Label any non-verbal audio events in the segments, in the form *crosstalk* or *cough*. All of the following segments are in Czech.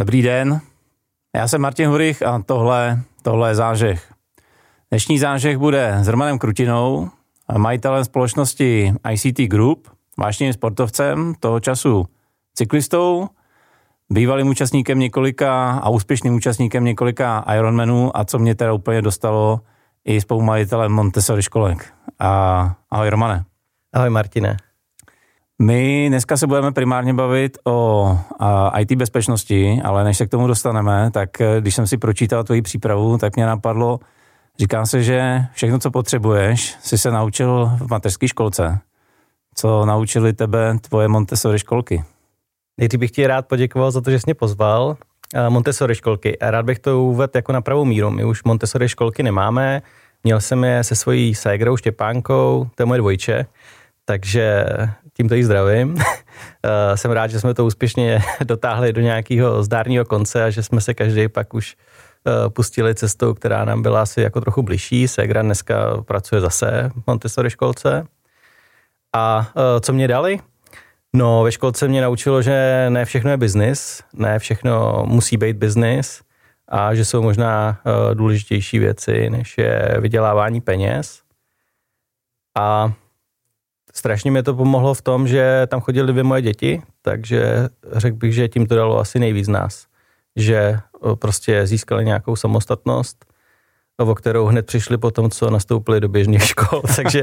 Dobrý den, já jsem Martin Hurich a tohle, tohle je zážeh. Dnešní zážeh bude s Romanem Krutinou, majitelem společnosti ICT Group, vášným sportovcem, toho času cyklistou, bývalým účastníkem několika a úspěšným účastníkem několika Ironmanů a co mě teda úplně dostalo, i spolumajitelem Montessori školek. A, ahoj Romane. Ahoj Martine. My dneska se budeme primárně bavit o IT bezpečnosti, ale než se k tomu dostaneme, tak eh, když jsem si pročítal tvoji přípravu, tak mě napadlo, říká se, že všechno, co potřebuješ, si se naučil v mateřské školce. Co naučili tebe tvoje Montessori školky? Nejdřív bych ti rád poděkoval za to, že jsi mě pozval. Eh, Montessori školky. Rád bych to uvedl jako na pravou míru. My už Montessori školky nemáme. Měl jsem je se svojí ségrou Štěpánkou, to je moje dvojče, takže tímto jí zdravím. *laughs* Eh, jsem rád, že jsme to úspěšně *laughs* dotáhli do nějakého zdárního konce a že jsme se každý pak už eh, pustili cestou, která nám byla asi jako trochu bližší. Segra dneska pracuje zase v Montessori školce. A co mě dali? No, ve školce mě naučilo, že ne všechno je biznis, ne všechno musí být biznis a že jsou možná důležitější věci, než je vydělávání peněz. A strašně mi to pomohlo v tom, že tam chodili dvě moje děti, takže řekl bych, že tím to dalo asi nejvíc nás. Že prostě získali nějakou samostatnost o kterou hned přišli po tom, co nastoupili do běžných škol, *laughs* takže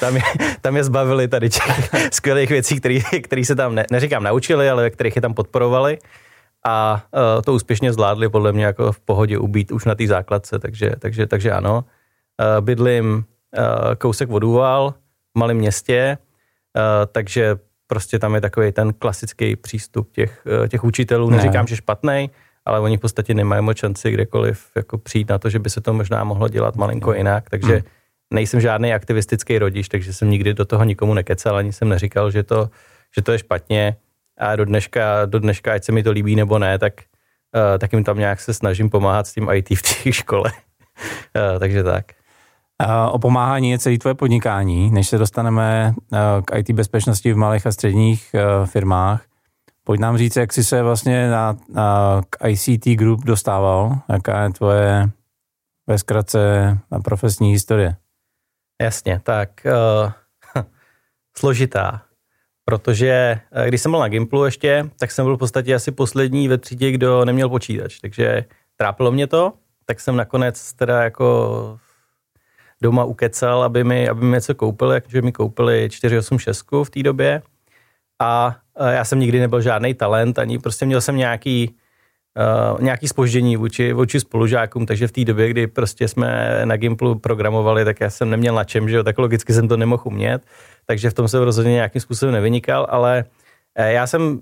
tam je, tam je zbavili tady těch *laughs* skvělých věcí, které se tam, ne, neříkám naučili, ale ve kterých je tam podporovali a uh, to úspěšně zvládli podle mě jako v pohodě ubít už na té základce, takže, takže, takže ano. Uh, bydlím uh, kousek od Úval, v malém městě, uh, takže prostě tam je takový ten klasický přístup těch, uh, těch učitelů, neříkám, ne. že špatný, ale oni v podstatě nemají moc šanci kdekoliv jako přijít na to, že by se to možná mohlo dělat malinko jinak, takže hmm. nejsem žádný aktivistický rodič, takže jsem nikdy do toho nikomu nekecel, ani jsem neříkal, že to, že to je špatně a do dneška, do dneška, ať se mi to líbí nebo ne, tak, uh, tak jim tam nějak se snažím pomáhat s tím IT v té škole. *laughs* takže tak. O pomáhání je celé tvoje podnikání. Než se dostaneme k IT bezpečnosti v malých a středních firmách, Pojď nám říct, jak jsi se vlastně na, na k ICT Group dostával, jaká je tvoje ve zkratce profesní historie. Jasně, tak uh, *laughs* složitá, protože když jsem byl na Gimplu ještě, tak jsem byl v podstatě asi poslední ve třídě, kdo neměl počítač, takže trápilo mě to, tak jsem nakonec teda jako doma ukecal, aby mi, aby mi něco koupili, takže mi koupili 486 v té době. A já jsem nikdy nebyl žádný talent, ani prostě měl jsem nějaký, uh, nějaký spoždění vůči, vůči spolužákům, takže v té době, kdy prostě jsme na Gimplu programovali, tak já jsem neměl na čem, že jo, tak logicky jsem to nemohl umět, takže v tom jsem rozhodně nějakým způsobem nevynikal, ale eh, já jsem,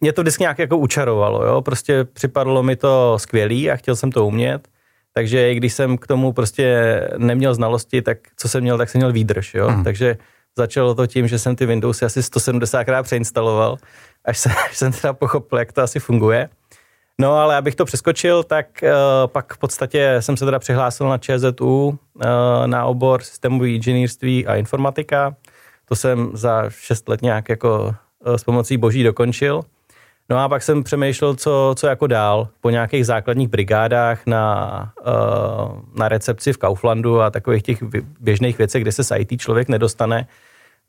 mě to vždycky nějak jako učarovalo, jo, prostě připadlo mi to skvělý a chtěl jsem to umět, takže i když jsem k tomu prostě neměl znalosti, tak co jsem měl, tak jsem měl výdrž, jo, hmm. takže Začalo to tím, že jsem ty Windowsy asi 170krát přeinstaloval, až, se, *laughs* až jsem teda pochopil, jak to asi funguje. No ale abych to přeskočil, tak uh, pak v podstatě jsem se teda přihlásil na ČZU uh, na obor systémový inženýrství a informatika. To jsem za 6 let nějak jako uh, s pomocí boží dokončil. No a pak jsem přemýšlel, co, co jako dál. Po nějakých základních brigádách na, uh, na recepci v Kauflandu a takových těch běžných věcech, kde se s IT člověk nedostane,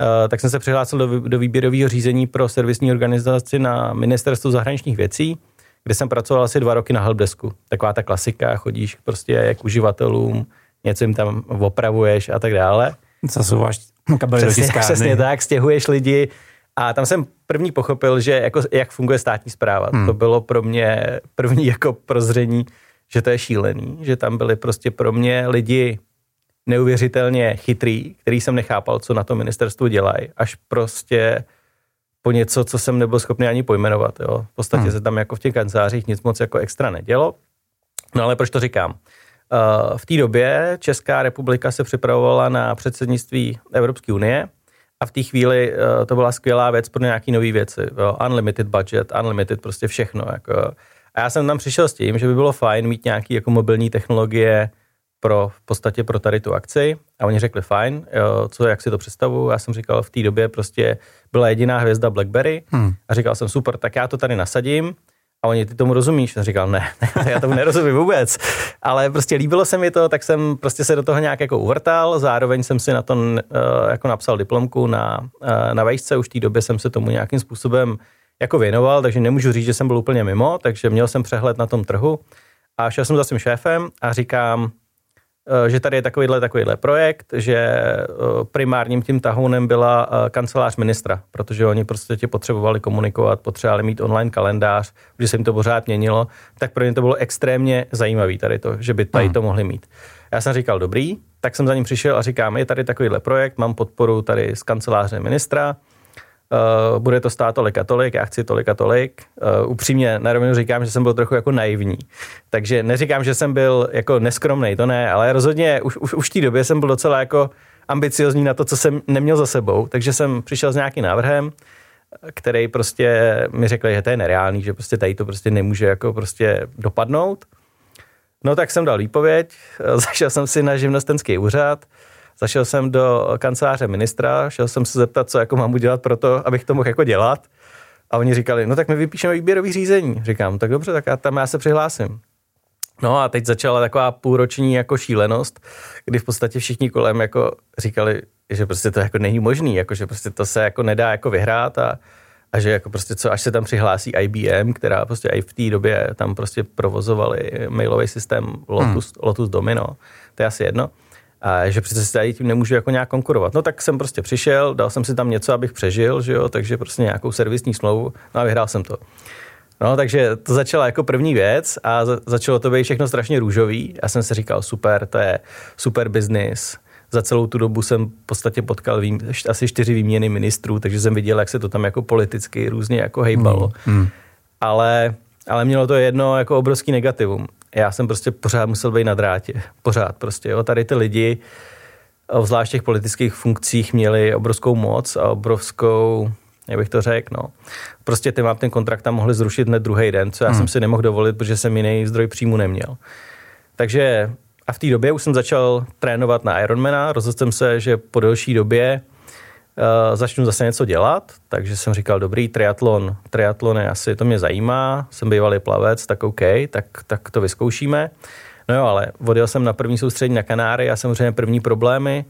uh, tak jsem se přihlásil do, do výběrového řízení pro servisní organizaci na ministerstvu zahraničních věcí, kde jsem pracoval asi dva roky na helpdesku. Taková ta klasika, chodíš prostě jak uživatelům, něco jim tam opravuješ a tak dále. Zasouváš kabely přesně, do Přesně tak, stěhuješ lidi, a tam jsem první pochopil, že jako, jak funguje státní zpráva. Hmm. To bylo pro mě první jako prozření, že to je šílený, že tam byli prostě pro mě lidi neuvěřitelně chytrý, který jsem nechápal, co na to ministerstvu dělají, až prostě po něco, co jsem nebyl schopný ani pojmenovat. Jo. V podstatě hmm. se tam jako v těch kancelářích nic moc jako extra nedělo. No ale proč to říkám? Uh, v té době Česká republika se připravovala na předsednictví Evropské unie a v té chvíli uh, to byla skvělá věc pro nějaké nové věci. Jo? Unlimited budget, unlimited prostě všechno. Jako. A já jsem tam přišel s tím, že by bylo fajn mít nějaké jako mobilní technologie pro v podstatě pro tady tu akci. A oni řekli fajn, jo, co, jak si to představu. Já jsem říkal, v té době prostě byla jediná hvězda BlackBerry hmm. a říkal jsem super, tak já to tady nasadím A oni, ty tomu rozumíš? Jsem říkal, ne, *laughs* já tomu nerozumím vůbec. Ale prostě líbilo se mi to, tak jsem prostě se do toho nějak jako uvrtal. Zároveň jsem si na to uh, jako napsal diplomku na, uh, na vejšce. Už v té době jsem se tomu nějakým způsobem jako věnoval, takže nemůžu říct, že jsem byl úplně mimo, takže měl jsem přehled na tom trhu. A šel jsem za svým šéfem a říkám, Eh, že tady je takovýhle, takovýhle projekt, že eh, primárním tím tahounem byla eh, kancelář ministra, protože oni prostě tě potřebovali komunikovat, potřebovali mít online kalendář, že se jim to pořád měnilo, tak pro ně to bylo extrémně zajímavé tady to, že by tady hmm. to mohli mít. Já jsem říkal, dobrý, tak jsem za ním přišel a říkám, je tady takovýhle projekt, mám podporu tady z kanceláře ministra, uh, bude to stát tolik a tolik, já chci tolik a tolik. Uh, upřímně na rovinu říkám, že jsem byl trochu jako naivní. Takže neříkám, že jsem byl jako neskromný, to ne, ale rozhodně už, už, už v té době jsem byl docela jako ambiciozní na to, co jsem neměl za sebou, takže jsem přišel s nějakým návrhem, který prostě mi řekl, že to je nereálný, že prostě tady to prostě nemůže jako prostě dopadnout. No tak jsem dal výpověď, *laughs* zašel jsem si na živnostenský úřad, Zašel jsem do kanceláře ministra, šel jsem se zeptat, co jako mám udělat pro to, abych to mohl jako dělat. A oni říkali, no tak my vypíšeme výběrový řízení. Říkám, tak dobře, tak já tam já se přihlásím. No a teď začala taková půlroční jako šílenost, kdy v podstatě všichni kolem jako říkali, že prostě to jako není možný, jako že prostě to se jako nedá jako vyhrát a, a že jako prostě co, až se tam přihlásí IBM, která prostě i v té době tam prostě provozovali mailový systém Lotus, hmm. Lotus Domino, to je asi jedno, a že přece si tady tím nemůžu jako nějak konkurovat. No tak jsem prostě přišel, dal jsem si tam něco, abych přežil, že jo, takže prostě nějakou servisní smlouvu, no a vyhrál jsem to. No, takže to začala jako první věc a začalo to být všechno strašně růžový. Já jsem si říkal, super, to je super business. Za celou tu dobu jsem v podstatě potkal vým, asi čtyři výměny ministrů, takže jsem viděl, jak se to tam jako politicky různě jako hejbalo. Mm, mm. Ale, ale mělo to jedno jako obrovský negativum já jsem prostě pořád musel být na drátě. Pořád prostě. Jo. Tady ty lidi, zvlášť v těch politických funkcích, měli obrovskou moc a obrovskou, jak bych to řekl, no. Prostě ty mám ten kontrakt tam mohli zrušit hned druhý den, co já hmm. jsem si nemohl dovolit, protože jsem jiný zdroj příjmu neměl. Takže a v té době už jsem začal trénovat na Ironmana, rozhodl jsem se, že po delší době začnu zase něco dělat, takže jsem říkal, dobrý, triatlon, triatlon je asi, to mě zajímá, jsem bývalý plavec, tak OK, tak, tak to vyzkoušíme. No jo, ale odjel jsem na první soustředí na Kanáry a samozřejmě první problémy,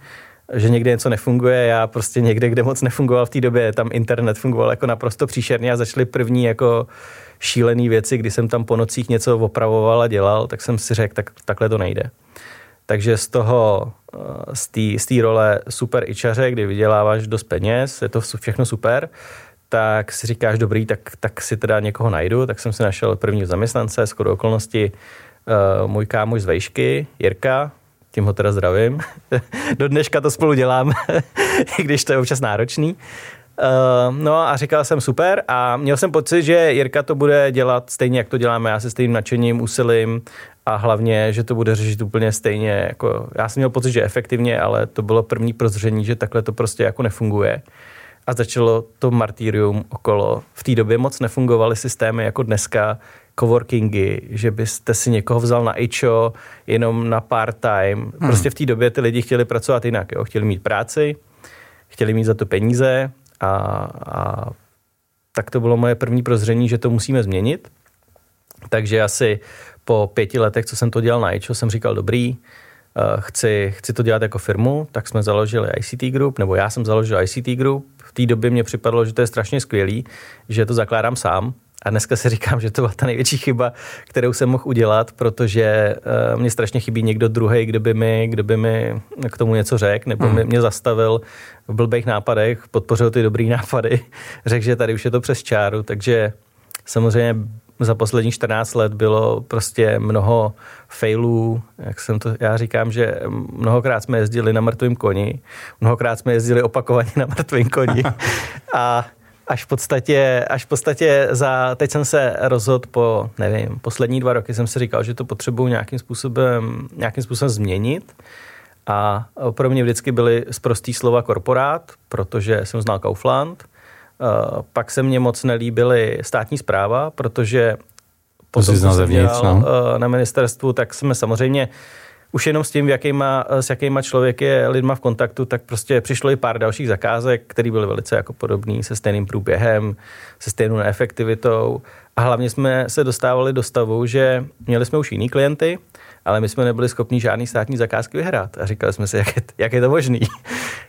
že někde něco nefunguje, já prostě někde, kde moc nefungoval v té době, tam internet fungoval jako naprosto příšerně a začaly první jako šílené věci, kdy jsem tam po nocích něco opravoval a dělal, tak jsem si řekl, tak takhle to nejde. Takže z toho, eh, z té role super ičaře, kdy vyděláváš dost peněz, je to všechno super, tak si říkáš, dobrý, tak, tak si teda někoho najdu, tak jsem si našel první zaměstnance, skoro okolnosti uh, můj kámoš z Vejšky, Jirka, tím ho teda zdravím. *laughs* Do dneška to spolu dělám, *laughs* i když to je občas náročný. Uh, no a říkal jsem super a měl jsem pocit, že Jirka to bude dělat stejně, jak to děláme já se stejným nadšením, úsilím a hlavně, že to bude řešit úplně stejně. Jako, já jsem měl pocit, že efektivně, ale to bylo první prozření, že takhle to prostě jako nefunguje. A začalo to martýrium okolo. V té době moc nefungovaly systémy jako dneska, coworkingy, že byste si někoho vzal na IČO jenom na part-time. Hmm. Prostě v té době ty lidi chtěli pracovat jinak. Jo? Chtěli mít práci, chtěli mít za to peníze a, a tak to bylo moje první prozření, že to musíme změnit. Takže asi po pěti letech, co jsem to dělal na IČO, jsem říkal, dobrý, eh, chci, chci to dělat jako firmu, tak jsme založili ICT Group, nebo já jsem založil ICT Group. V té době mě připadlo, že to je strašně skvělý, že to zakládám sám, a dneska si *laughs* říkám, že to byla ta největší chyba, kterou jsem mohl udělat, protože uh, mě strašně chybí někdo druhý, kdo by mi, kdo by mi k tomu něco řekl, nebo hmm. mě zastavil v blbých nápadech, podpořil ty dobrý *laughs* nápady, řekl, že tady už je to přes čáru, takže samozřejmě za posledních 14 let bylo prostě mnoho failů, jak jsem to, já říkám, že mnohokrát jsme jezdili na mrtvém koni, mnohokrát jsme jezdili opakovaně na mrtvém koni. *laughs* A až v podstatě, až v podstatě za, teď jsem se rozhodl po, nevím, poslední dva roky jsem si říkal, že to potřebuji nějakým způsobem, nějakým způsobem změnit. A pro mě vždycky byly zprostý slova korporát, protože jsem znal Kaufland, pak se mně moc nelíbily státní zpráva, protože potom, co jsem dělal no. uh, na ministerstvu, tak jsme samozřejmě už jenom s tím, v jakýma, s jakýma člověk je lidma v kontaktu, tak prostě přišlo i pár dalších zakázek, které byly velice jako podobný, se stejným průběhem, se stejnou neefektivitou a hlavně jsme se dostávali do stavu, že měli jsme už jiný klienty, ale my jsme nebyli schopni žádný státní zakázky vyhrát. A říkali jsme si, jak je, jak je to možný.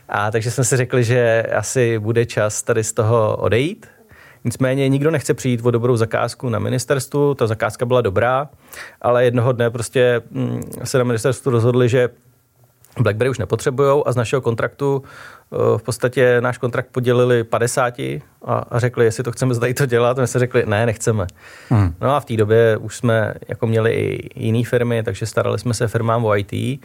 A takže jsme si řekli, že asi bude čas tady z toho odejít. Nicméně nikdo nechce přijít o dobrou zakázku na ministerstvu, ta zakázka byla dobrá, ale jednoho dne prostě mm, se na ministerstvu rozhodli, že BlackBerry už nepotřebují a z našeho kontraktu eh, v podstatě náš kontrakt podělili 50 a, řekli, jestli to chceme zdají to dělat. A my se řekli, ne, nechceme. Hmm. No a v té době už jsme jako měli i jiné firmy, takže starali jsme se firmám o IT. Eh,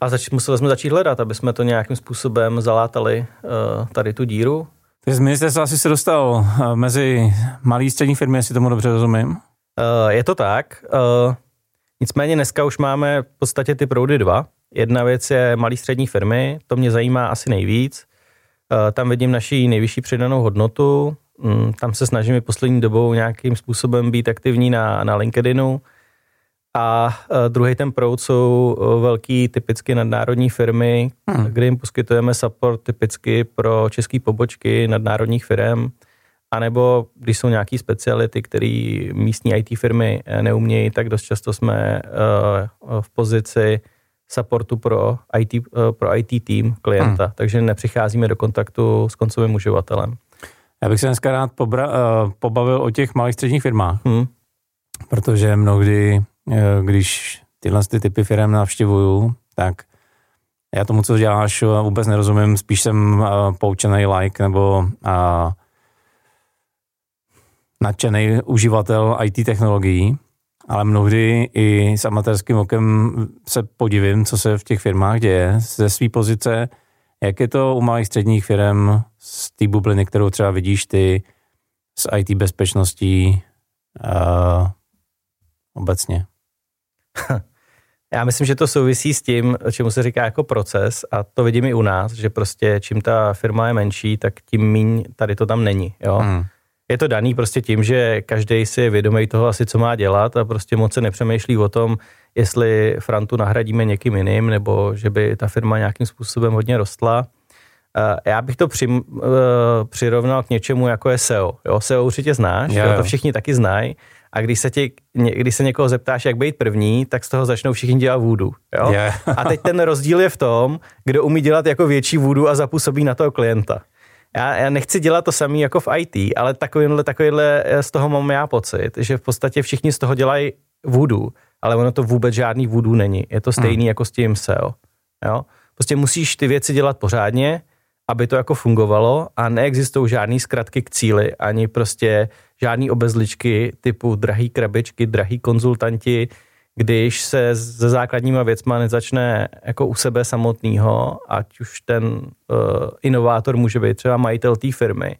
a zač- museli jsme začít hledat, aby jsme to nějakým způsobem zalátali uh, tady tu díru. Takže z ministerstva asi se dostal mezi malý střední firmy, jestli tomu dobře rozumím? Je to tak. Nicméně dneska už máme v podstatě ty proudy dva. Jedna věc je malý střední firmy, to mě zajímá asi nejvíc. Eh, tam vidím naší nejvyšší přidanou hodnotu. Mm, tam se snažíme poslední dobou nějakým způsobem být aktivní na, na LinkedInu. A eh, druhý ten proud jsou eh, velký typicky nadnárodní firmy, hmm. kde jim poskytujeme support typicky pro české pobočky nadnárodních firm anebo když jsou nějaké speciality, které místní IT firmy eh, neumějí, tak dost často jsme uh, v pozici supportu pro IT, uh, pro IT tým klienta, hmm. takže nepřicházíme do kontaktu s koncovým uživatelem. Já bych se dneska rád pobra, pobavil o těch malých středních firmách, hmm. protože mnohdy, když tyhle ty typy firm navštěvuju, tak já tomu, co děláš, vůbec nerozumím, spíš jsem poučený like nebo uh, nadšený uživatel IT technologií, ale mnohdy i s amatérským okem se podivím, co se v těch firmách děje ze své pozice, jak je to u malých středních firm z té bubliny, kterou třeba vidíš ty s IT bezpečností uh, obecně? *laughs* Já myslím, že to souvisí s tím, čemu se říká jako proces a to vidím i u nás, že prostě čím ta firma je menší, tak tím míň tady to tam není. Jo? Hmm je to daný prostě tím, že každý si je vědomý toho asi, co má dělat a prostě moc se nepřemýšlí o tom, jestli Frantu nahradíme někým jiným, nebo že by ta firma nějakým způsobem hodně rostla. Já bych to při, uh, přirovnal k něčemu, jako je SEO. Jo, SEO určitě znáš, jo, jo. to všichni taky znají. A když se, tě, když se někoho zeptáš, jak být první, tak z toho začnou všichni dělat vůdu. Jo? Yeah. a teď ten rozdíl je v tom, kdo umí dělat jako větší vůdu a zapůsobí na toho klienta já, já nechci dělat to samé jako v IT, ale takovýhle, takovýhle eh, z toho mám já pocit, že v podstatě všichni z toho dělají voodoo, ale ono to vůbec žádný voodoo není. Je to stejný hmm. jako s tím SEO. Jo? Prostě musíš ty věci dělat pořádně, aby to jako fungovalo a neexistují žádný zkratky k cíli, ani prostě žádný obezličky typu drahý krabičky, drahý konzultanti, když se se základníma věcma nezačne jako u sebe samotného, ať už ten uh, inovátor může být třeba majitel té firmy,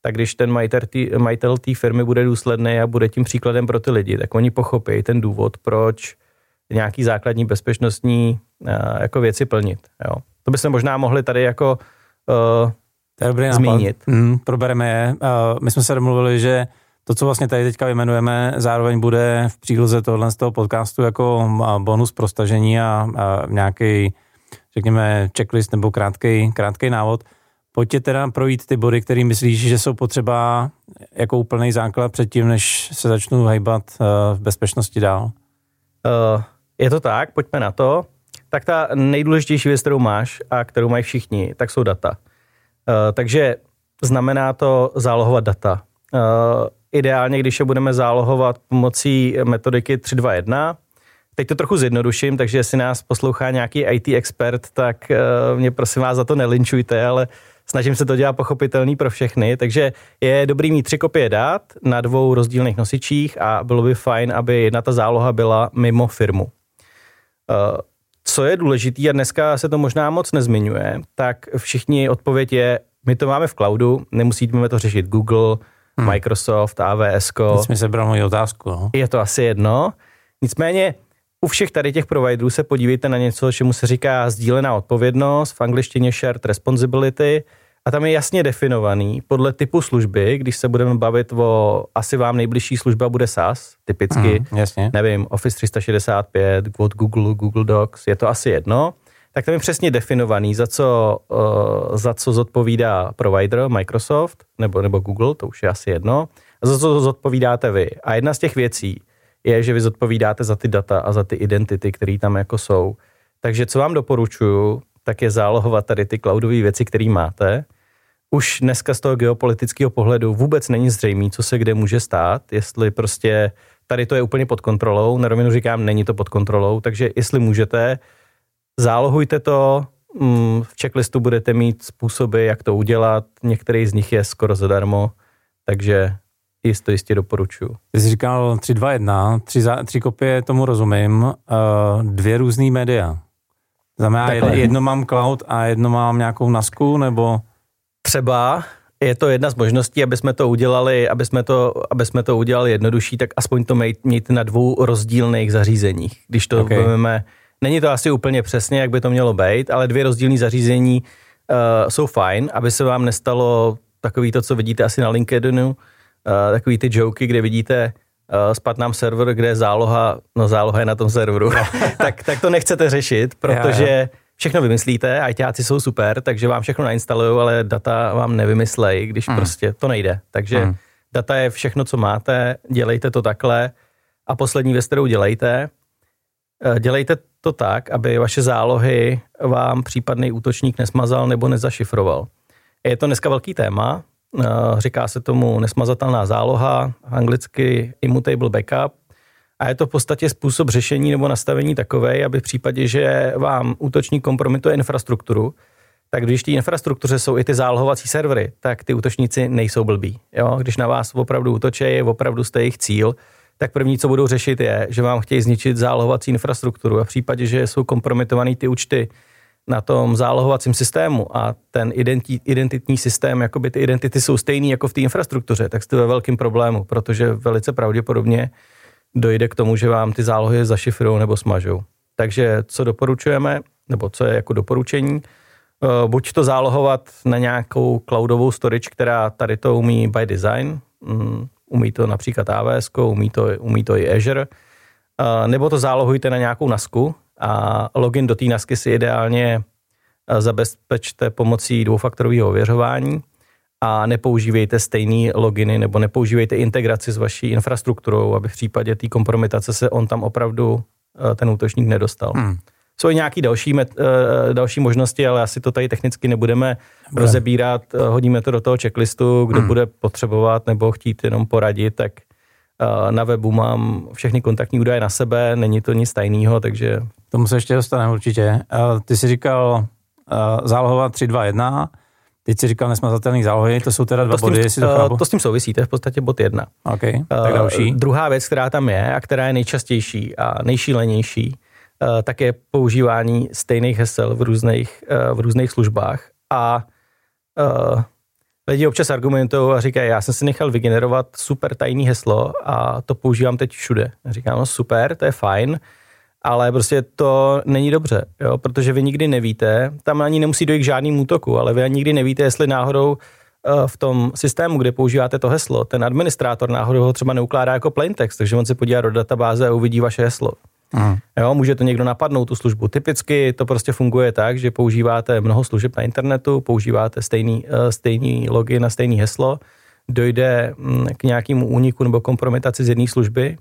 tak když ten majitel té firmy bude důsledný a bude tím příkladem pro ty lidi, tak oni pochopí ten důvod, proč nějaký základní bezpečnostní uh, jako věci plnit. Jo. To bychom možná mohli tady jako uh, to je dobrý zmínit. Mm, probereme je. Uh, my jsme se domluvili, že to, co vlastně tady teďka vyjmenujeme, zároveň bude v příloze tohle z toho podcastu jako bonus pro stažení a, a nějaký, řekněme, checklist nebo krátký, krátký návod. Pojďte teda projít ty body, které myslíš, že jsou potřeba jako úplný základ předtím, než se začnu hejbat v bezpečnosti dál. Uh, je to tak, pojďme na to. Tak ta nejdůležitější věc, kterou máš a kterou mají všichni, tak jsou data. Uh, takže znamená to zálohovat data. Uh, ideálně, když je budeme zálohovat pomocí metodiky 321. Teď to trochu zjednoduším, takže jestli nás poslouchá nějaký IT expert, tak uh, mě prosím vás za to nelinčujte, ale snažím se to dělat pochopitelný pro všechny, takže je dobrý mít tři kopie dat na dvou rozdílných nosičích a bylo by fajn, aby jedna ta záloha byla mimo firmu. Uh, co je důležitý, a dneska se to možná moc nezmiňuje, tak všichni odpověď je, my to máme v cloudu, nemusíme to řešit Google, hmm. Microsoft, AWS. Teď mi sebral moji otázku. No. Je to asi jedno. Nicméně u všech tady těch providerů se podívejte na něco, čemu se říká sdílená odpovědnost, v angličtině shared responsibility A tam je jasně definovaný podle typu služby, když se budeme bavit o, asi vám nejbližší služba bude SaaS, typicky, Mm, jasně. nevím, Office 365, od Google, Google Docs, je to asi jedno, tak tam je přesně definovaný, za co, uh, za co zodpovídá provider Microsoft nebo, nebo Google, to už je asi jedno, a za co zodpovídáte vy. A jedna z těch věcí je, že vy zodpovídáte za ty data a za ty identity, které tam jako jsou. Takže co vám doporučuju, tak je zálohovat tady ty cloudové věci, které máte. Už dneska z toho geopolitického pohledu vůbec není zřejmý, co se kde může stát, jestli prostě tady to je úplně pod kontrolou, na rovinu říkám, není to pod kontrolou, takže jestli můžete, zálohujte to, mm, v checklistu budete mít způsoby, jak to udělat, některý z nich je skoro zadarmo, takže jisto jistě doporučuji. Ty jsi říkal 3, 2, 1, tři, za, tři kopie, tomu rozumím, uh, dvě různý média. Znamená, jedno, Takhle. jedno mám cloud a jedno mám nějakou nasku, nebo... Třeba je to jedna z možností, aby jsme to udělali, aby jsme to, aby jsme to udělali jednodušší, tak aspoň to mějte na dvou rozdílných zařízeních. Když to Okay. okay. vezmeme, není to asi úplně přesně, jak by to mělo být, ale dvě rozdílné zařízení uh, jsou fajn, aby se vám nestalo takový to, co vidíte asi na LinkedInu, uh, takový ty joky, kde vidíte uh, spad nám server, kde je záloha, no záloha je na tom serveru, *laughs* tak, tak to nechcete řešit, protože Jo, jo. všechno vymyslíte, ITáci jsou super, takže vám všechno nainstalují, ale data vám nevymyslej, když Hmm. hmm. prostě to nejde. Takže Hmm. hmm. data je všechno, co máte, dělejte to takhle a poslední věc, kterou dělejte, eh, dělejte to tak, aby vaše zálohy vám případný útočník nesmazal nebo nezašifroval. Je to dneska velký téma, eh, říká se tomu nesmazatelná záloha, anglicky immutable backup, a je to v podstatě způsob řešení nebo nastavení takové, aby v případě, že vám útočník kompromituje infrastrukturu, tak když té infrastruktuře jsou i ty zálohovací servery, tak ty útočníci nejsou blbí. Jo? Když na vás opravdu útočí, opravdu jste jejich cíl, tak první, co budou řešit, je, že vám chtějí zničit zálohovací infrastrukturu a v případě, že jsou kompromitovaný ty účty na tom zálohovacím systému a ten identi, identitní systém, jakoby ty identity jsou stejný jako v té infrastruktuře, tak jste ve velkém problému, protože velice pravděpodobně dojde k tomu, že vám ty zálohy zašifrují nebo smažou. Takže co doporučujeme, nebo co je jako doporučení, eh, buď to zálohovat na nějakou cloudovou storage, která tady to umí by design, mm, umí to například AWS, umí to, umí to i Azure, nebo to zálohujte na nějakou NASku a login do té NASky si ideálně zabezpečte pomocí dvoufaktorového ověřování a nepoužívejte stejný loginy nebo nepoužívejte integraci s vaší infrastrukturou, aby v případě té kompromitace se on tam opravdu ten útočník nedostal. Hmm. Jsou i nějaké další, met, eh, další možnosti, ale asi to tady technicky nebudeme Bude. rozebírat. Eh, Hodíme to do toho checklistu, kdo Hmm. bude potřebovat nebo chtít jenom poradit, tak eh, na webu mám všechny kontaktní údaje na sebe, není to nic tajného, takže tomu se ještě dostaneme určitě. Uh, ty jsi říkal uh, zálohovat 3, 2, 1, teď jsi říkal nesmazatelný zálohy, to jsou teda dva to tím, body, jestli to chápu. to s tím souvisí, to je v podstatě bod jedna. OK, tak další. Druhá věc, která tam je a která je nejčastější a nejšílenější, eh, tak je používání stejných hesel v různých, eh, v různých službách. A uh, lidi občas argumentují a říkají, já jsem si nechal vygenerovat super tajný heslo a to používám teď všude. Říkám, no super, to je fajn, ale prostě to není dobře, jo, protože vy nikdy nevíte, tam ani nemusí dojít k žádnému útoku, ale vy ani nikdy nevíte, jestli náhodou eh, v tom systému, kde používáte to heslo, ten administrátor náhodou ho třeba neukládá jako plaintext, takže on se podívá do databáze a uvidí vaše heslo. Hmm. Jo, může to někdo napadnout, tu službu. Typicky to prostě funguje tak, že používáte mnoho služeb na internetu, používáte stejný, eh, stejný login a stejný heslo, dojde mm, k nějakému úniku nebo kompromitaci z jedné služby,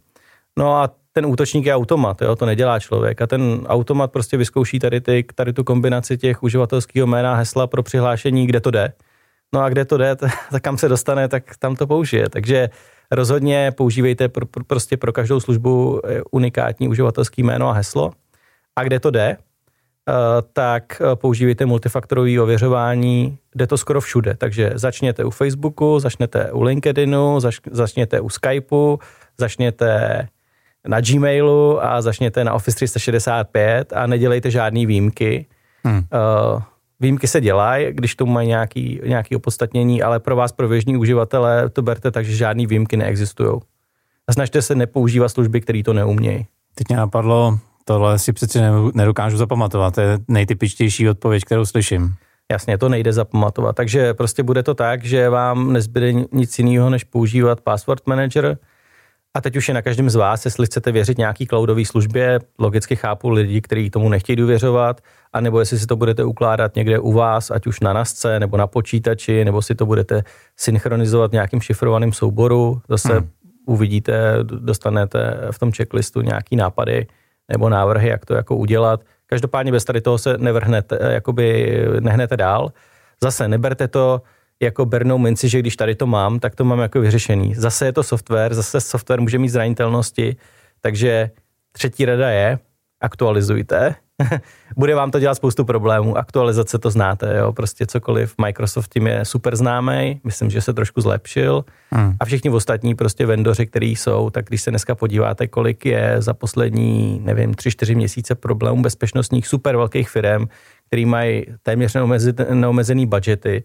no a ten útočník je automat, jo, to nedělá člověk a ten automat prostě vyzkouší tady, ty, tady tu kombinaci těch uživatelského jména a hesla pro přihlášení, kde to jde. No a kde to jde, *laughs* tak kam se dostane, tak tam to použije. Takže rozhodně používejte pro, pro, prostě pro každou službu eh, unikátní uživatelský jméno a heslo. A kde to jde, eh, tak eh, používejte multifaktorové ověřování, jde to skoro všude. Takže začněte u Facebooku, začněte u LinkedInu, zač, začněte u Skypeu, začněte na Gmailu a začněte na Office 365 a nedělejte žádný výjimky. Hmm. Uh, výjimky se dělají, když tomu mají nějaký, nějaký opodstatnění, ale pro vás, pro běžní uživatele, to berte tak, že žádný výjimky neexistují. A snažte se nepoužívat služby, které to neumějí. Teď mě napadlo, tohle si přeci ne- nedokážu zapamatovat, to je nejtypičtější odpověď, kterou slyším. Jasně, to nejde zapamatovat. Takže prostě bude to tak, že vám nezbyde nic jiného, než používat password manager. A teď už je na každém z vás, jestli chcete věřit nějaký cloudové službě, logicky chápu lidi, kteří tomu nechtějí důvěřovat, anebo jestli si to budete ukládat někde u vás, ať už na nasce, nebo na počítači, nebo si to budete synchronizovat v nějakým šifrovaným souboru. Zase hmm. uvidíte, dostanete v tom checklistu nějaký nápady nebo návrhy, jak to jako udělat. Každopádně bez tady toho se nevrhnete, jakoby nehnete dál. Zase neberte to jako bernou minci, že když tady to mám, tak to mám jako vyřešený. Zase je to software, zase software může mít zranitelnosti, takže třetí rada je, aktualizujte. *laughs* Bude vám to dělat spoustu problémů. Aktualizace to znáte, jo? prostě cokoliv. Microsoft tím je super známý, myslím, že se trošku zlepšil. Hmm. A všichni ostatní prostě vendoři, který jsou, tak když se dneska podíváte, kolik je za poslední, nevím, tři, čtyři měsíce problémů bezpečnostních super velkých firm, který mají téměř neomezený budgety,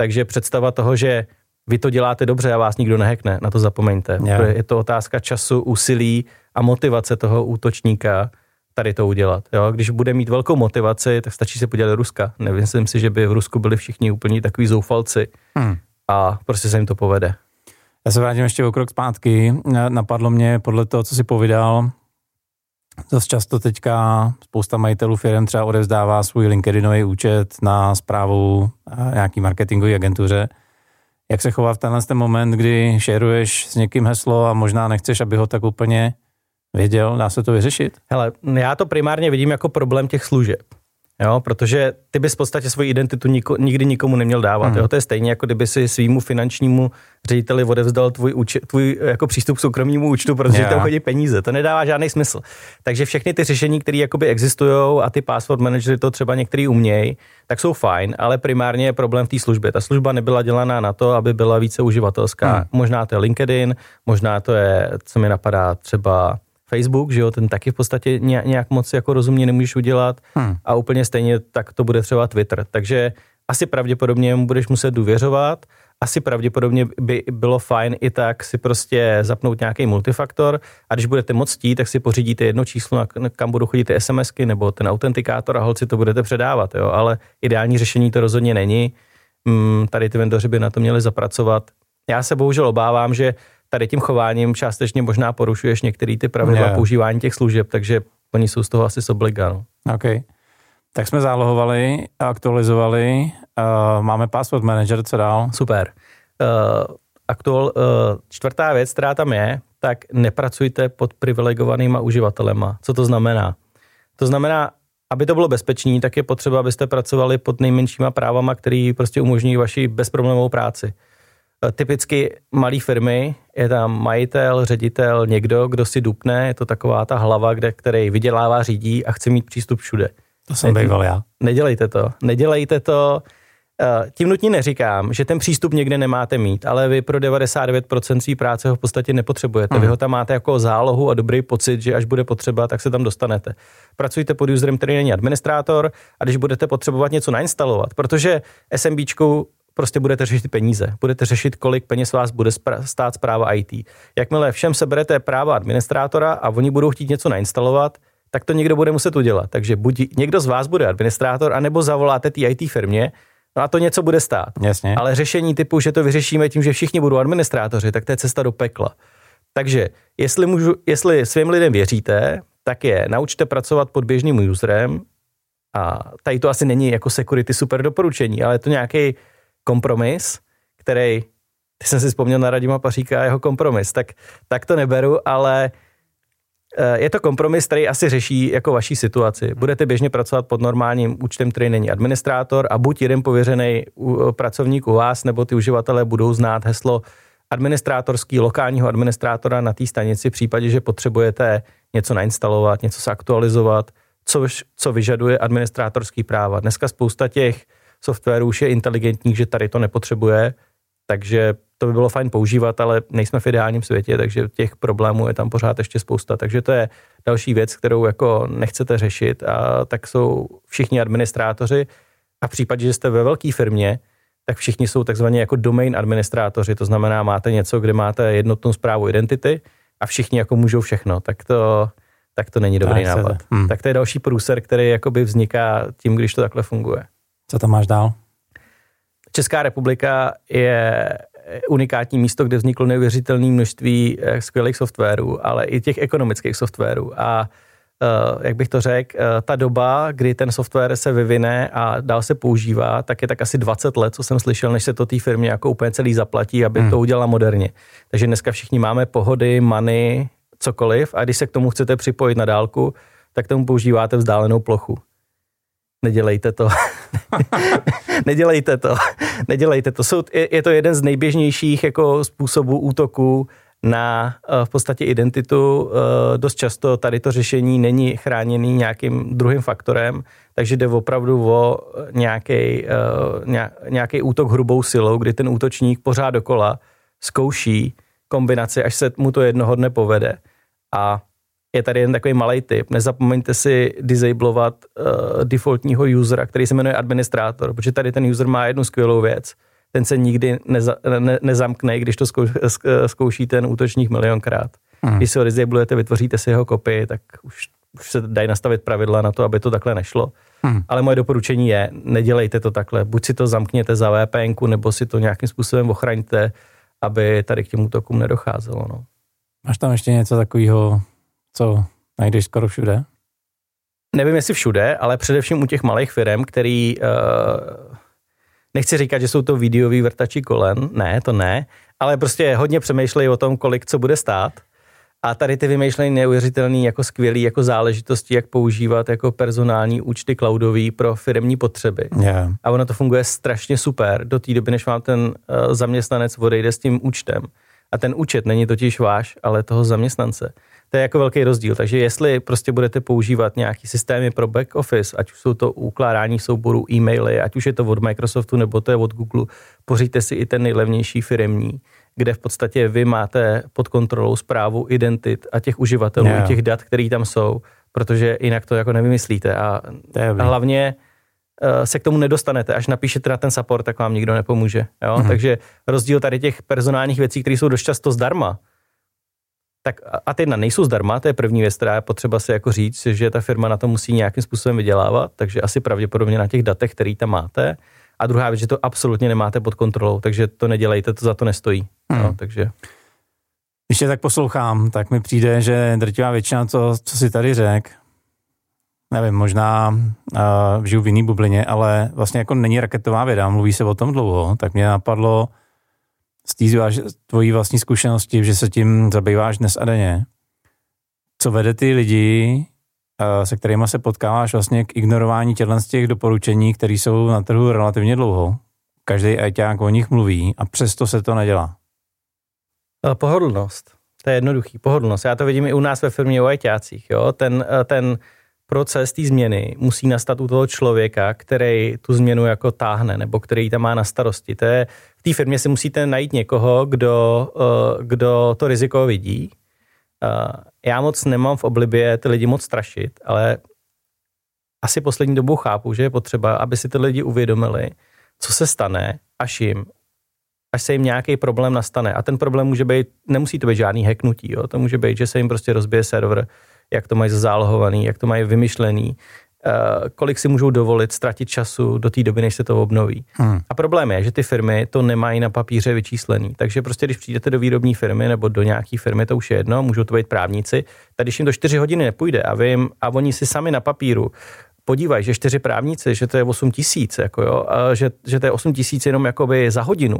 takže představa toho, že vy to děláte dobře a vás nikdo nehekne, na to zapomeňte. Yeah. Je to otázka času, úsilí a motivace toho útočníka tady to udělat. Jo? Když bude mít velkou motivaci, tak stačí se podívat do Ruska. Nemyslím si, že by v Rusku byli všichni úplně takový zoufalci hmm. a prostě se jim to povede. Já se vrátím ještě o krok zpátky. Napadlo mě podle toho, co si povídal, Dost často teďka spousta majitelů firm třeba odevzdává svůj LinkedInový účet na zprávu eh, nějaký marketingové agentuře. Jak se chová v tenhle ten moment, kdy šeruješ s někým heslo a možná nechceš, aby ho tak úplně věděl, dá se to vyřešit? Hele, já to primárně vidím jako problém těch služeb. Jo, protože ty bys v podstatě svoji identitu niko, nikdy nikomu neměl dávat. Mm. Jo, to je stejně, jako kdyby si svýmu finančnímu řediteli odevzdal tvůj, účet, tvůj jako přístup k soukromnímu účtu, protože yeah. tam chodí peníze. To nedává žádný smysl. Takže všechny ty řešení, které jakoby existují a ty password managery to třeba některý umějí, tak jsou fajn, ale primárně je problém v té službě. Ta služba nebyla dělaná na to, aby byla více uživatelská. Mm. Možná to je LinkedIn, možná to je, co mi napadá, třeba Facebook, že jo, ten taky v podstatě nějak moc jako rozumně nemůžeš udělat hmm. a úplně stejně tak to bude třeba Twitter. Takže asi pravděpodobně mu budeš muset důvěřovat, asi pravděpodobně by bylo fajn i tak si prostě zapnout nějaký multifaktor a když budete moc chtít, tak si pořídíte jedno číslo, kam budou chodit ty SMSky nebo ten autentikátor a holci to budete předávat, jo, ale ideální řešení to rozhodně není. Hmm, tady ty vendoři by na to měli zapracovat. Já se bohužel obávám, že tady tím chováním částečně možná porušuješ některé ty pravidla yeah. používání těch služeb, takže oni jsou z toho asi sobliga. No. OK. Tak jsme zálohovali, aktualizovali, uh, máme password manager, co dál? Super. Uh, aktual, uh, čtvrtá věc, která tam je, tak nepracujte pod privilegovanýma uživatelema. Co to znamená? To znamená, aby to bylo bezpečné, tak je potřeba, abyste pracovali pod nejmenšíma právama, které prostě umožní vaši bezproblémovou práci. Eh, typicky malé firmy, je tam majitel, ředitel, někdo, kdo si dupne, je to taková ta hlava, kde, který vydělává, řídí a chce mít přístup všude. To jsem býval já. Nedělejte to. Nedělejte to. Eh, tím nutně neříkám, že ten přístup někde nemáte mít, ale vy pro 99% své práce ho v podstatě nepotřebujete. Hmm. Vy mhm. ho tam máte jako zálohu a dobrý pocit, že až bude potřeba, tak se tam dostanete. Pracujte pod userem, který není administrátor a když budete potřebovat něco nainstalovat, protože SMBčku prostě budete řešit peníze. Budete řešit, kolik peněz vás bude stát zpráva IT. Jakmile všem seberete práva administrátora a oni budou chtít něco nainstalovat, tak to někdo bude muset udělat. Takže buď někdo z vás bude administrátor, anebo zavoláte té IT firmě, no a to něco bude stát. Jasně. Ale řešení typu, že to vyřešíme tím, že všichni budou administrátoři, tak to je cesta do pekla. Takže jestli, můžu, jestli svým lidem věříte, tak je naučte pracovat pod běžným userem a tady to asi není jako security super doporučení, ale je to nějaký kompromis, který, ty jsem si vzpomněl na Radima Paříka a jeho kompromis, tak, tak to neberu, ale eh, je to kompromis, který asi řeší jako vaší situaci. Budete běžně pracovat pod normálním účtem, který není administrátor a buď jeden pověřený pracovník u vás, nebo ty uživatelé budou znát heslo administrátorský, lokálního administrátora na té stanici v případě, že potřebujete něco nainstalovat, něco se aktualizovat, což, co vyžaduje administrátorský práva. Dneska spousta těch softwaru už je inteligentní, že tady to nepotřebuje, takže to by bylo fajn používat, ale nejsme v ideálním světě, takže těch problémů je tam pořád ještě spousta. Takže to je další věc, kterou jako nechcete řešit a tak jsou všichni administrátoři a v případě, že jste ve velké firmě, tak všichni jsou takzvaně jako domain administrátoři, to znamená, máte něco, kde máte jednotnou zprávu identity a všichni jako můžou všechno, tak to, tak to není dobrý tak nápad. Hmm. Tak to je další průser, který jakoby vzniká tím, když to takhle funguje. Co tam máš dál? Česká republika je unikátní místo, kde vzniklo neuvěřitelné množství eh, skvělých softwarů, ale i těch ekonomických softwarů. A uh, jak bych to řekl, uh, ta doba, kdy ten software se vyvine a dál se používá, tak je tak asi 20 let, co jsem slyšel, než se to té firmě jako úplně celý zaplatí, aby hmm. to udělala moderně. Takže dneska všichni máme pohody, money, cokoliv a když se k tomu chcete připojit na dálku, tak tomu používáte vzdálenou plochu. Nedělejte to. *laughs* Nedělejte to. Nedělejte to. Jsou, je, je to jeden z nejběžnějších jako způsobů útoku na uh, v podstatě identitu. Uh, dost často tady to řešení není chráněný nějakým druhým faktorem, takže jde opravdu o nějaký, uh, nějaký útok hrubou silou, kdy ten útočník pořád dokola zkouší kombinaci, až se mu to jednoho dne povede. A je tady jen takový malý tip. Nezapomeňte si disablovat uh, defaultního usera, který se jmenuje administrátor, protože tady ten user má jednu skvělou věc. Ten se nikdy neza, ne, nezamkne, když to zkou, zkouší ten útočník milionkrát. Hmm. Když si ho disablujete, vytvoříte si jeho kopii, tak už, už se dají nastavit pravidla na to, aby to takhle nešlo. Hmm. Ale moje doporučení je, nedělejte to takhle. Buď si to zamkněte za VPN, nebo si to nějakým způsobem ochraňte, aby tady k těm útokům nedocházelo. No. Máš tam ještě něco takového co najdeš skoro všude? Nevím, jestli všude, ale především u těch malých firm, který uh, nechci říkat, že jsou to videoví vrtači kolen, ne, to ne, ale prostě hodně přemýšlejí o tom, kolik co bude stát. A tady ty vymýšlejí neuvěřitelný jako skvělý jako záležitosti, jak používat jako personální účty cloudový pro firmní potřeby. Yeah. A ono to funguje strašně super do té doby, než vám ten uh, zaměstnanec odejde s tím účtem. A ten účet není totiž váš, ale toho zaměstnance. To je jako velký rozdíl. Takže jestli prostě budete používat nějaký systémy pro back office, ať už jsou to ukládání souborů e-maily, ať už je to od Microsoftu nebo to je od Google, pořiďte si i ten nejlevnější firemní, kde v podstatě vy máte pod kontrolou zprávu identit a těch uživatelů, yeah. těch dat, které tam jsou, protože jinak to jako nevymyslíte. A, a hlavně uh, se k tomu nedostanete. Až napíšete na ten support, tak vám nikdo nepomůže. Jo? Mm-hmm. Takže rozdíl tady těch personálních věcí, které jsou dost často zdarma, tak a ty jedna nejsou zdarma, to je první věc, která je potřeba si jako říct, že ta firma na to musí nějakým způsobem vydělávat, takže asi pravděpodobně na těch datech, který tam máte. A druhá věc, že to absolutně nemáte pod kontrolou, takže to nedělejte, to za to nestojí. Hmm. No, takže... Když tě tak poslouchám, tak mi přijde, že drtivá většina, co, co si tady řek, nevím, možná uh, žiju v jiný bublině, ale vlastně jako není raketová věda, mluví se o tom dlouho, tak mě napadlo, z té tvojí vlastní zkušenosti, že se tím zabýváš dnes a denně, co vede ty lidi, se kterými se potkáváš vlastně k ignorování těchto z těch doporučení, které jsou na trhu relativně dlouho. Každý ajťák o nich mluví a přesto se to nedělá. Eh, pohodlnost. To je jednoduchý. Pohodlnost. Já to vidím i u nás ve firmě o ajťácích. Jo? Ten, eh, ten proces té změny musí nastat u toho člověka, který tu změnu jako táhne, nebo který tam má na starosti. To je, v té firmě si musíte najít někoho, kdo, eh, kdo to riziko vidí. Eh, já moc nemám v oblibě ty lidi moc strašit, ale asi poslední dobou chápu, že je potřeba, aby si ty lidi uvědomili, co se stane, až jim až se jim nějaký problém nastane. A ten problém může být, nemusí to být žádný hacknutí, jo? to může být, že se jim prostě rozbije server, jak to mají zálohovaný, jak to mají vymyšlený, kolik si můžou dovolit ztratit času do té doby, než se to obnoví. Hmm. A problém je, že ty firmy to nemají na papíře vyčíslený. Takže prostě, když přijdete do výrobní firmy nebo do nějaké firmy, to už je jedno, můžou to být právníci, tak když jim to 4 hodiny nepůjde a, vy jim, a oni si sami na papíru podívají, že čtyři právníci, že to je 8 tisíc, jako jo, a že, že to je 8 tisíc jenom jakoby za hodinu,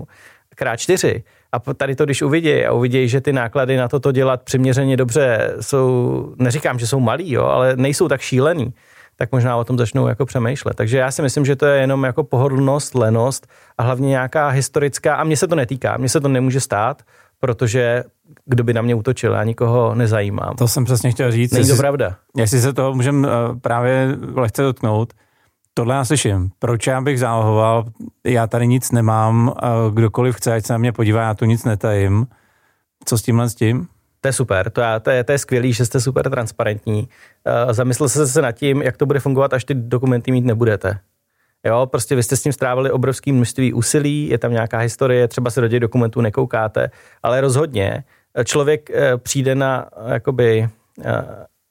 krát čtyři. A tady to, když uvidí a uvidí, že ty náklady na toto dělat přiměřeně dobře jsou, neříkám, že jsou malý, jo, ale nejsou tak šílený, tak možná o tom začnou jako přemýšlet. Takže já si myslím, že to je jenom jako pohodlnost, lenost a hlavně nějaká historická, a mně se to netýká, mně se to nemůže stát, protože kdo by na mě útočil, já nikoho nezajímám. To jsem přesně chtěl říct. Není to pravda. Jestli se toho můžeme eh, právě lehce dotknout, tohle já slyším. Proč já bych zálohoval? Já tady nic nemám, kdokoliv chce, ať se na mě podívá, já tu nic netajím. Co s tímhle s tím? To je super, to, je, to, je, to je skvělý, že jste super transparentní. Uh, zamyslel jste se nad tím, jak to bude fungovat, až ty dokumenty mít nebudete. Jo, prostě vy jste s tím strávili obrovské množství úsilí, je tam nějaká historie, třeba se do těch dokumentů nekoukáte, ale rozhodně eh, člověk uh, přijde na jakoby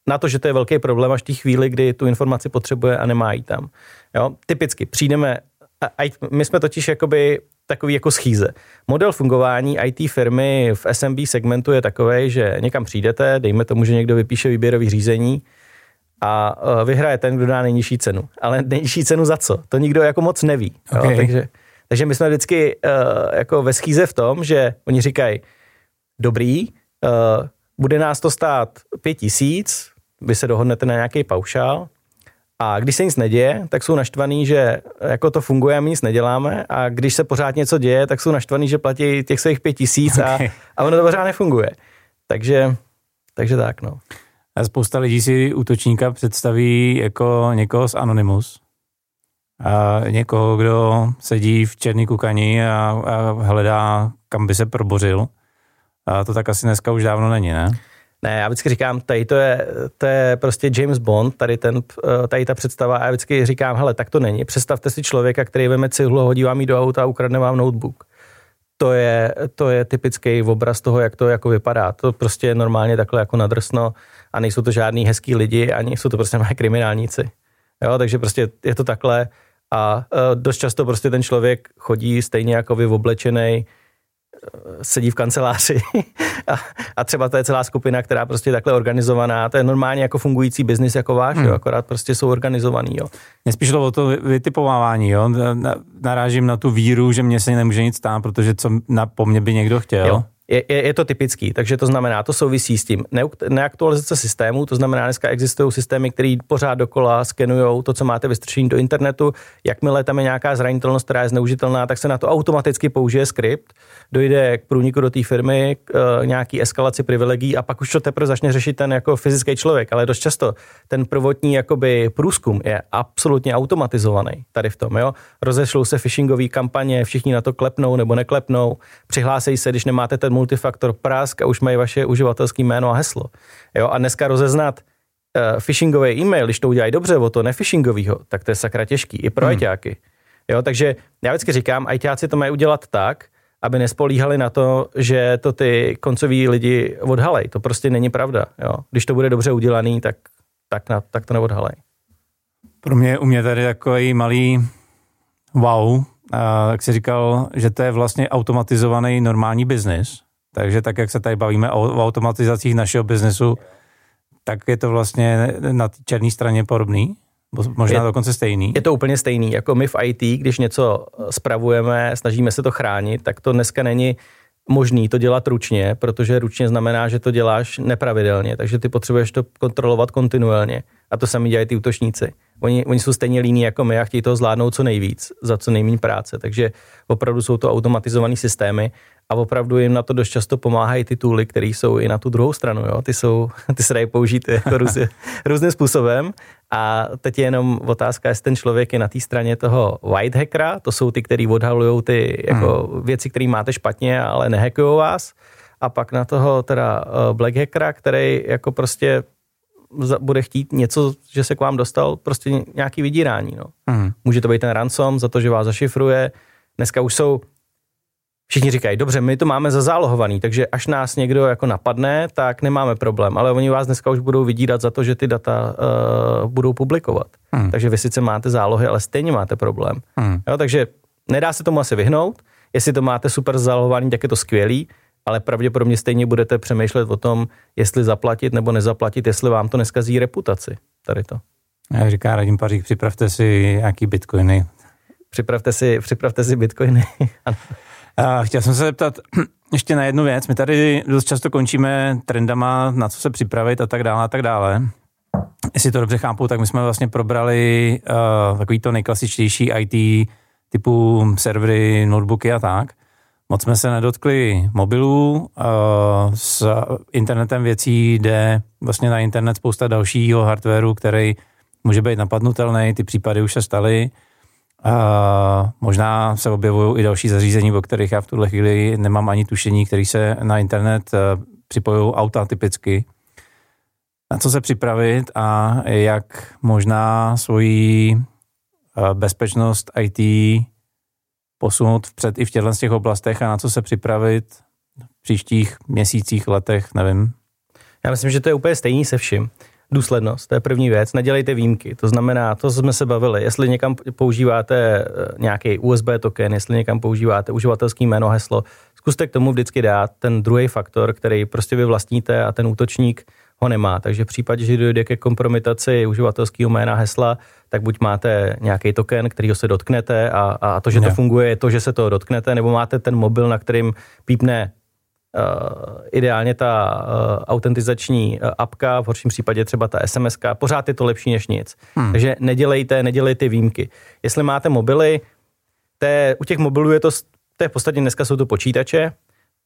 na to, že to je velký problém až v té chvíli, kdy tu informaci potřebuje a nemá ji tam. Jo? Typicky přijdeme a, a my jsme totiž jakoby takový jako schýze. Model fungování IT firmy v SMB segmentu je takový, že někam přijdete, dejme tomu, že někdo vypíše výběrový řízení a e, vyhraje ten, kdo dá nejnižší cenu. Ale nejnižší cenu za co? To nikdo jako moc neví. Okay. Jo? Takže, takže my jsme vždycky uh, jako ve schýze v tom, že oni říkají, dobrý, uh, bude nás to stát pět tisíc, vy se dohodnete na nějaký paušál, a když se nic neděje, tak jsou naštvaný, že jako to funguje a my nic neděláme. A když se pořád něco děje, tak jsou naštvaný, že platí těch svých pět tisíc a, okay. a ono to pořád nefunguje. Takže, takže tak, no. A spousta lidí si útočníka představí jako někoho z Anonymous. A někoho, kdo sedí v černý kukani a, a hledá, kam by se probořil. A to tak asi dneska už dávno není, ne? Ne, já vždycky říkám, tady to je, to je prostě James Bond, tady, ten, eh, tady ta představa a já vždycky říkám, hele, tak to není. Představte si člověka, který veme cihlu, hodí vám ji do auta a ukradne vám notebook. To je, to je typický obraz toho, jak to jako vypadá. To prostě je normálně takhle jako nadrsno a nejsou to žádný hezký lidi, ani jsou to prostě mé kriminálníci. Jo, takže prostě je to takhle a uh, dost často prostě ten člověk chodí stejně jako vy oblečený, sedí v kanceláři *laughs* a, a třeba to je celá skupina, která prostě je takhle organizovaná, to je normálně jako fungující biznis jako váš, hmm. jo, akorát prostě jsou organizovaný. Jo. Mě spíš o to vytipovávání, jo. Narážím na tu víru, že mě se nemůže nic stát, protože co na, po mně by někdo chtěl. Jo je, je, je to typický, takže to znamená, to souvisí s tím. Neaktualizace systému, to znamená, dneska existují systémy, které pořád dokola skenují to, co máte vystrčení do internetu. Jakmile tam je nějaká zranitelnost, která je zneužitelná, tak se na to automaticky použije skript, dojde k průniku do té firmy, k uh, nějaký eskalaci privilegií a pak už to teprve začne řešit ten jako fyzický člověk. Ale dost často ten prvotní jakoby průzkum je absolutně automatizovaný tady v tom. Jo? Rozešlou se phishingové kampaně, všichni na to klepnou nebo neklepnou, přihlásejí se, když nemáte ten multifaktor prask a už mají vaše uživatelské jméno a heslo. Jo? A dneska rozeznat uh, phishingový e-mail, když to udělají dobře o to nephishingovýho, tak to je sakra těžký i pro hmm. Jo, takže já vždycky říkám, ajťáci to mají udělat tak, aby nespolíhali na to, že to ty koncoví lidi odhalej. To prostě není pravda. Jo. Když to bude dobře udělaný, tak, tak, na, tak to neodhalej. Pro mě u mě tady takový malý wow, a, jak jsi říkal, že to je vlastně automatizovaný normální biznis, takže tak, jak se tady bavíme o, o automatizacích našeho biznesu, tak je to vlastně na černé straně podobný? Možná je, dokonce stejný. Je to úplně stejný. Jako my v IT, když něco spravujeme, snažíme se to chránit, tak to dneska není možný to dělat ručně, protože ručně znamená, že to děláš nepravidelně, takže ty potřebuješ to kontrolovat kontinuálně. A to sami dělají ty útočníci. Oni, oni jsou stejně líní jako my a chtějí toho zvládnout co nejvíc, za co nejméně práce. Takže opravdu jsou to automatizované systémy a opravdu jim na to dost často pomáhají ty tooly, které jsou i na tu druhou stranu. Jo? Ty, jsou, *laughs* ty se dají použít jako různě, *laughs* různým způsobem. A teď je jenom otázka, jestli ten člověk je na té straně toho white hackera, to jsou ty, kteří odhalují ty jako hmm. věci, které máte špatně, ale nehackují vás. A pak na toho teda eh, black hackera, který jako prostě bude chtít něco, že se k vám dostal, prostě nějaký vydírání. No. Hmm. Může to být ten ransom za to, že vás zašifruje. Dneska už jsou Všichni říkají, dobře, my to máme zazálohovaný, takže až nás někdo jako napadne, tak nemáme problém, ale oni vás dneska už budou vydírat za to, že ty data uh, budou publikovat. Hmm. Takže vy sice máte zálohy, ale stejně máte problém. Hmm. Jo, takže nedá se tomu asi vyhnout. Jestli to máte super zálohovaný, tak je to skvělý, ale pravděpodobně stejně budete přemýšlet o tom, jestli zaplatit nebo nezaplatit, jestli vám to neskazí reputaci. Tady to. Jak říká Radim Pařík, připravte si nějaký bitcoiny. Připravte si, připravte si bitcoiny. *laughs* A chtěl jsem se zeptat *clears throat* ještě na jednu věc. My tady dost často končíme trendama, na co se připravit a tak dále a tak dále. Jestli to dobře chápu, tak my jsme vlastně probrali uh, takový to nejklasičtější IT typu servery, notebooky a tak. Moc jsme se nedotkli mobilů, s internetem věcí jde vlastně na internet spousta dalšího hardwareu, který může být napadnutelný, ty případy už se staly. Uh, možná se objevují i další zařízení, o kterých já v tuhle chvíli nemám ani tušení, který se na internet uh, připojují auta typicky. Na co se připravit a jak možná svoji uh, bezpečnost IT posunout vpřed i v těchto těch oblastech a na co se připravit v příštích měsících, letech, nevím. Já myslím, že to je úplně stejný se vším. důslednost, to je první věc, nedělejte výjimky, to znamená, to jsme se bavili, jestli někam používáte eh, nějaký USB token, jestli někam používáte uživatelský jméno, heslo, zkuste k tomu vždycky dát ten druhý faktor, který prostě vy vlastníte a ten útočník ho nemá. Takže v případě, že dojde ke kompromitaci uživatelského jména hesla, tak buď máte nějaký token, kterýho se dotknete a, a to, že to funguje, je to, že se to dotknete, nebo máte ten mobil, na kterým pípne Uh, ideálně ta uh, autentizační uh, apka, v horším případě třeba ta SMS, pořád je to lepší než nic. Hmm. Takže nedělejte, nedělejte výjimky. Jestli máte mobily, té, u těch mobilů je to, to je v podstatě dneska jsou to počítače,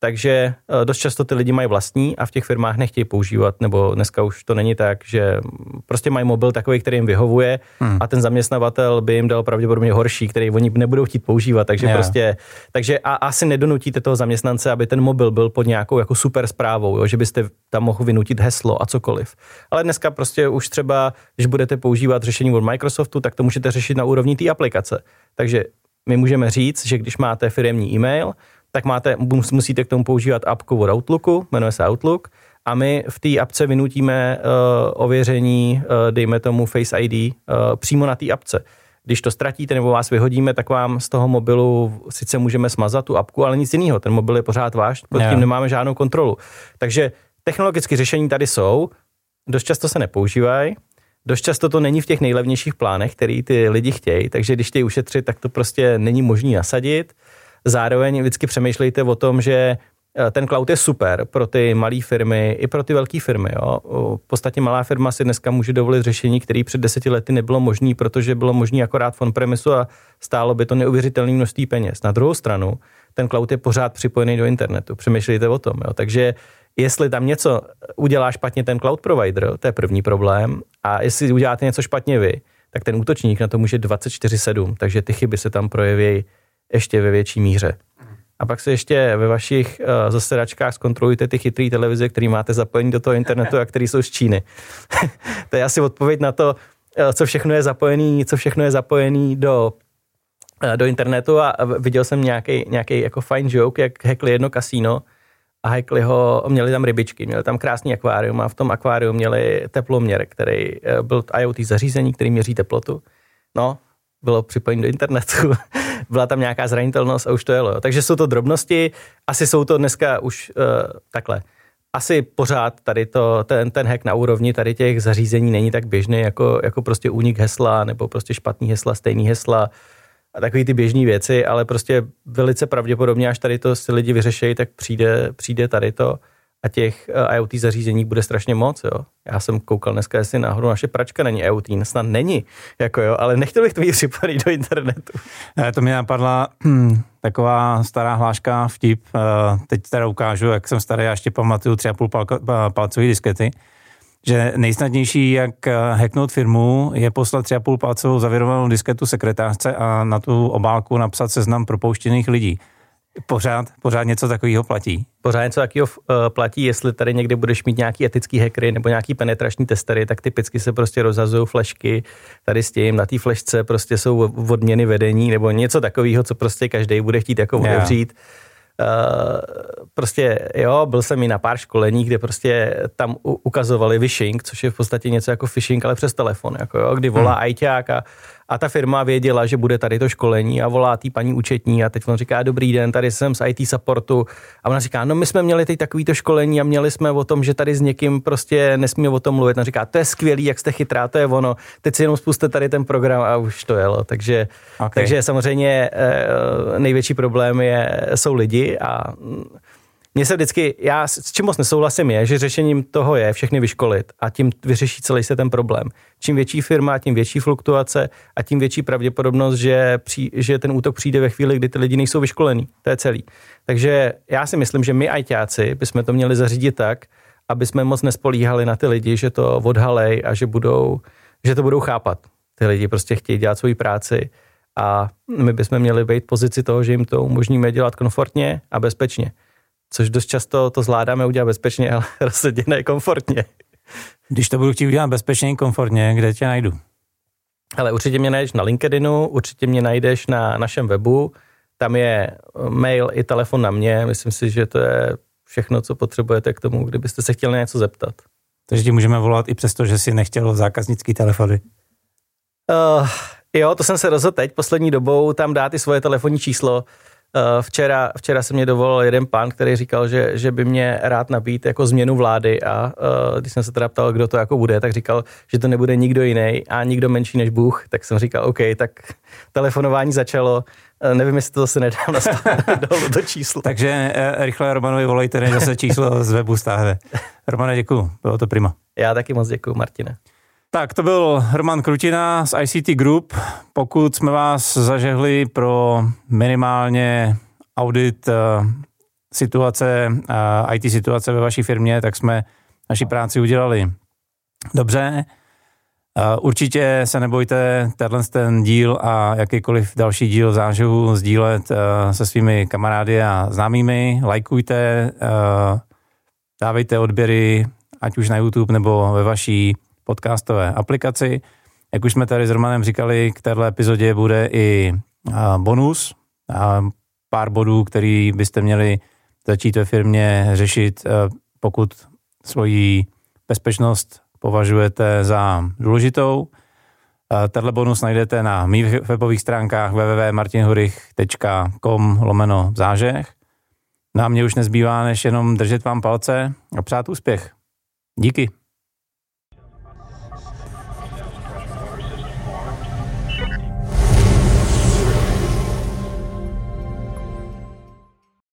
takže eh, dost často ty lidi mají vlastní a v těch firmách nechtějí používat, nebo dneska už to není tak, že prostě mají mobil takový, který jim vyhovuje hmm. a ten zaměstnavatel by jim dal pravděpodobně horší, který oni nebudou chtít používat. Takže yeah. prostě, takže a asi nedonutíte toho zaměstnance, aby ten mobil byl pod nějakou jako super zprávou, jo, že byste tam mohl vynutit heslo a cokoliv. Ale dneska prostě už třeba, když budete používat řešení od Microsoftu, tak to můžete řešit na úrovni té aplikace. Takže my můžeme říct, že když máte firmní e-mail, tak máte, musíte k tomu používat apku od Outlooku, jmenuje se Outlook, a my v té apce vynutíme uh, ověření, uh, dejme tomu Face ID, uh, eh, přímo na té apce. Když to ztratíte nebo vás vyhodíme, tak vám z toho mobilu sice můžeme smazat tu apku, ale nic jiného. Ten mobil je pořád váš, pod tím nemáme žádnou kontrolu. Takže technologické řešení tady jsou, dost často se nepoužívají, dost často to není v těch nejlevnějších plánech, který ty lidi chtějí, takže když chtějí ušetřit, tak to prostě není možné nasadit. Zároveň vždycky přemýšlejte o tom, že eh, ten cloud je super pro ty malé firmy i pro ty velké firmy. Jo. V podstatě malá firma si dneska může dovolit řešení, které před deseti lety nebylo možné, protože bylo možné akorát v on-premisu a stálo by to neuvěřitelné množství peněz. Na druhou stranu, ten cloud je pořád připojený do internetu. Přemýšlejte o tom. Jo. Takže jestli tam něco udělá špatně ten cloud provider, to je první problém, a jestli uděláte něco špatně vy, tak ten útočník na to může 24-7, takže ty chyby se tam projeví ještě ve větší míře. A pak se ještě ve vašich uh, zasedačkách zkontrolujte ty chytré televize, které máte zapojení do toho internetu a které jsou z Číny. *laughs* to je asi odpověď na to, uh, co všechno je zapojený, co všechno je zapojený do uh, do internetu a viděl jsem nějaký, nějaký jako fine joke, jak hackli jedno kasíno a hackli ho, měli tam rybičky, měli tam krásný akvárium a v tom akváriu měli teploměr, který byl IoT zařízení, který měří teplotu. No, bylo připojení do internetu, *laughs* byla tam nějaká zranitelnost a už to jelo. Takže jsou to drobnosti, asi jsou to dneska už uh, takhle. Asi pořád tady to, ten, ten hack na úrovni tady těch zařízení není tak běžný jako, jako prostě únik hesla nebo prostě špatný hesla, stejný hesla a takové ty běžné věci, ale prostě velice pravděpodobně, až tady to si lidi vyřešejí, tak přijde, přijde tady to a těch eh, IoT zařízení bude strašně moc, jo. Já jsem koukal dneska, jestli náhodou naše pračka není IoT, snad není, jako jo, ale nechtěl bych to mít připojený do internetu. Ne, to mi napadla hm, taková stará hláška, vtip, eh, teď teda ukážu, jak jsem starý, já ještě pamatuju tři a půl palcový diskety, že nejsnadnější, jak hacknout firmu, je poslat tři a půl palcovou zavěrovanou disketu sekretářce a na tu obálku napsat seznam propouštěných lidí. Pořád, pořád něco takového platí. Pořád něco takového uh, platí, jestli tady někde budeš mít nějaký etický hackery nebo nějaký penetrační testery, tak typicky se prostě rozhazují flešky tady s tím, na té flešce prostě jsou odměny vedení nebo něco takového, co prostě každý bude chtít jako otevřít. Uh, prostě jo, byl jsem i na pár školení, kde prostě tam ukazovali phishing, což je v podstatě něco jako phishing, ale přes telefon, jako jo, kdy volá hmm. ajťák a a ta firma věděla, že bude tady to školení a volá tý paní účetní a teď on říká, dobrý den, tady jsem z IT supportu a ona říká, no my jsme měli teď takovýto školení a měli jsme o tom, že tady s někým prostě nesmíme o tom mluvit. A říká, to je skvělý, jak jste chytrá, to je ono, teď si jenom spuste tady ten program a už to jelo. Takže, okay. takže samozřejmě eh, největší problém je, jsou lidi a mně se vždycky, já s čím moc nesouhlasím je, že řešením toho je všechny vyškolit a tím vyřeší celý se ten problém. Čím větší firma, tím větší fluktuace a tím větší pravděpodobnost, že, při, že ten útok přijde ve chvíli, kdy ty lidi nejsou vyškolení. To je celý. Takže já si myslím, že my ajťáci bychom to měli zařídit tak, aby jsme moc nespolíhali na ty lidi, že to odhalej a že, budou, že to budou chápat. Ty lidi prostě chtějí dělat svoji práci a my bychom měli být v pozici toho, že jim to umožníme dělat komfortně a bezpečně což dost často to zvládáme udělat bezpečně, ale *laughs* rozhodně ne komfortně. Když to budu chtít udělat bezpečně, komfortně, kde tě najdu? Ale určitě mě najdeš na LinkedInu, určitě mě najdeš na našem webu, tam je mail i telefon na mě, myslím si, že to je všechno, co potřebujete k tomu, kdybyste se chtěli něco zeptat. Takže ti můžeme volat i přesto, že si nechtěl zákaznický telefony. Uh, jo, to jsem se rozhodl teď poslední dobou tam dát i svoje telefonní číslo. Uh, včera, včera se mě dovolil jeden pán, který říkal, že, že by mě rád nabít jako změnu vlády a uh, když jsem se teda ptal, kdo to jako bude, tak říkal, že to nebude nikdo jiný a nikdo menší než Bůh, tak jsem říkal, OK, tak telefonování začalo, uh, nevím, jestli to zase nedám do, do čísla. Takže uh, rychle Romanovi volejte, než zase číslo z webu stáhne. Romane, děkuju, bylo to prima. Já taky moc děkuju, Martine. Tak to byl Roman Krutina z ICT Group. Pokud jsme vás zažehli pro minimálně audit uh, situace, uh, IT situace ve vaší firmě, tak jsme naši práci udělali dobře. Uh, určitě se nebojte tenhle ten díl a jakýkoliv další díl záživu sdílet se svými kamarády a známými. Lajkujte, dávejte odběry, ať už na YouTube nebo ve vaší podcastové aplikaci. Jak už jsme tady s Romanem říkali, k této epizodě bude i bonus, pár bodů, který byste měli začít ve firmě řešit, pokud svoji bezpečnost považujete za důležitou. Tenhle bonus najdete na mých webových stránkách www.martinhurich.com lomeno zážeh. Nám no mě už nezbývá, než jenom držet vám palce a přát úspěch. Díky.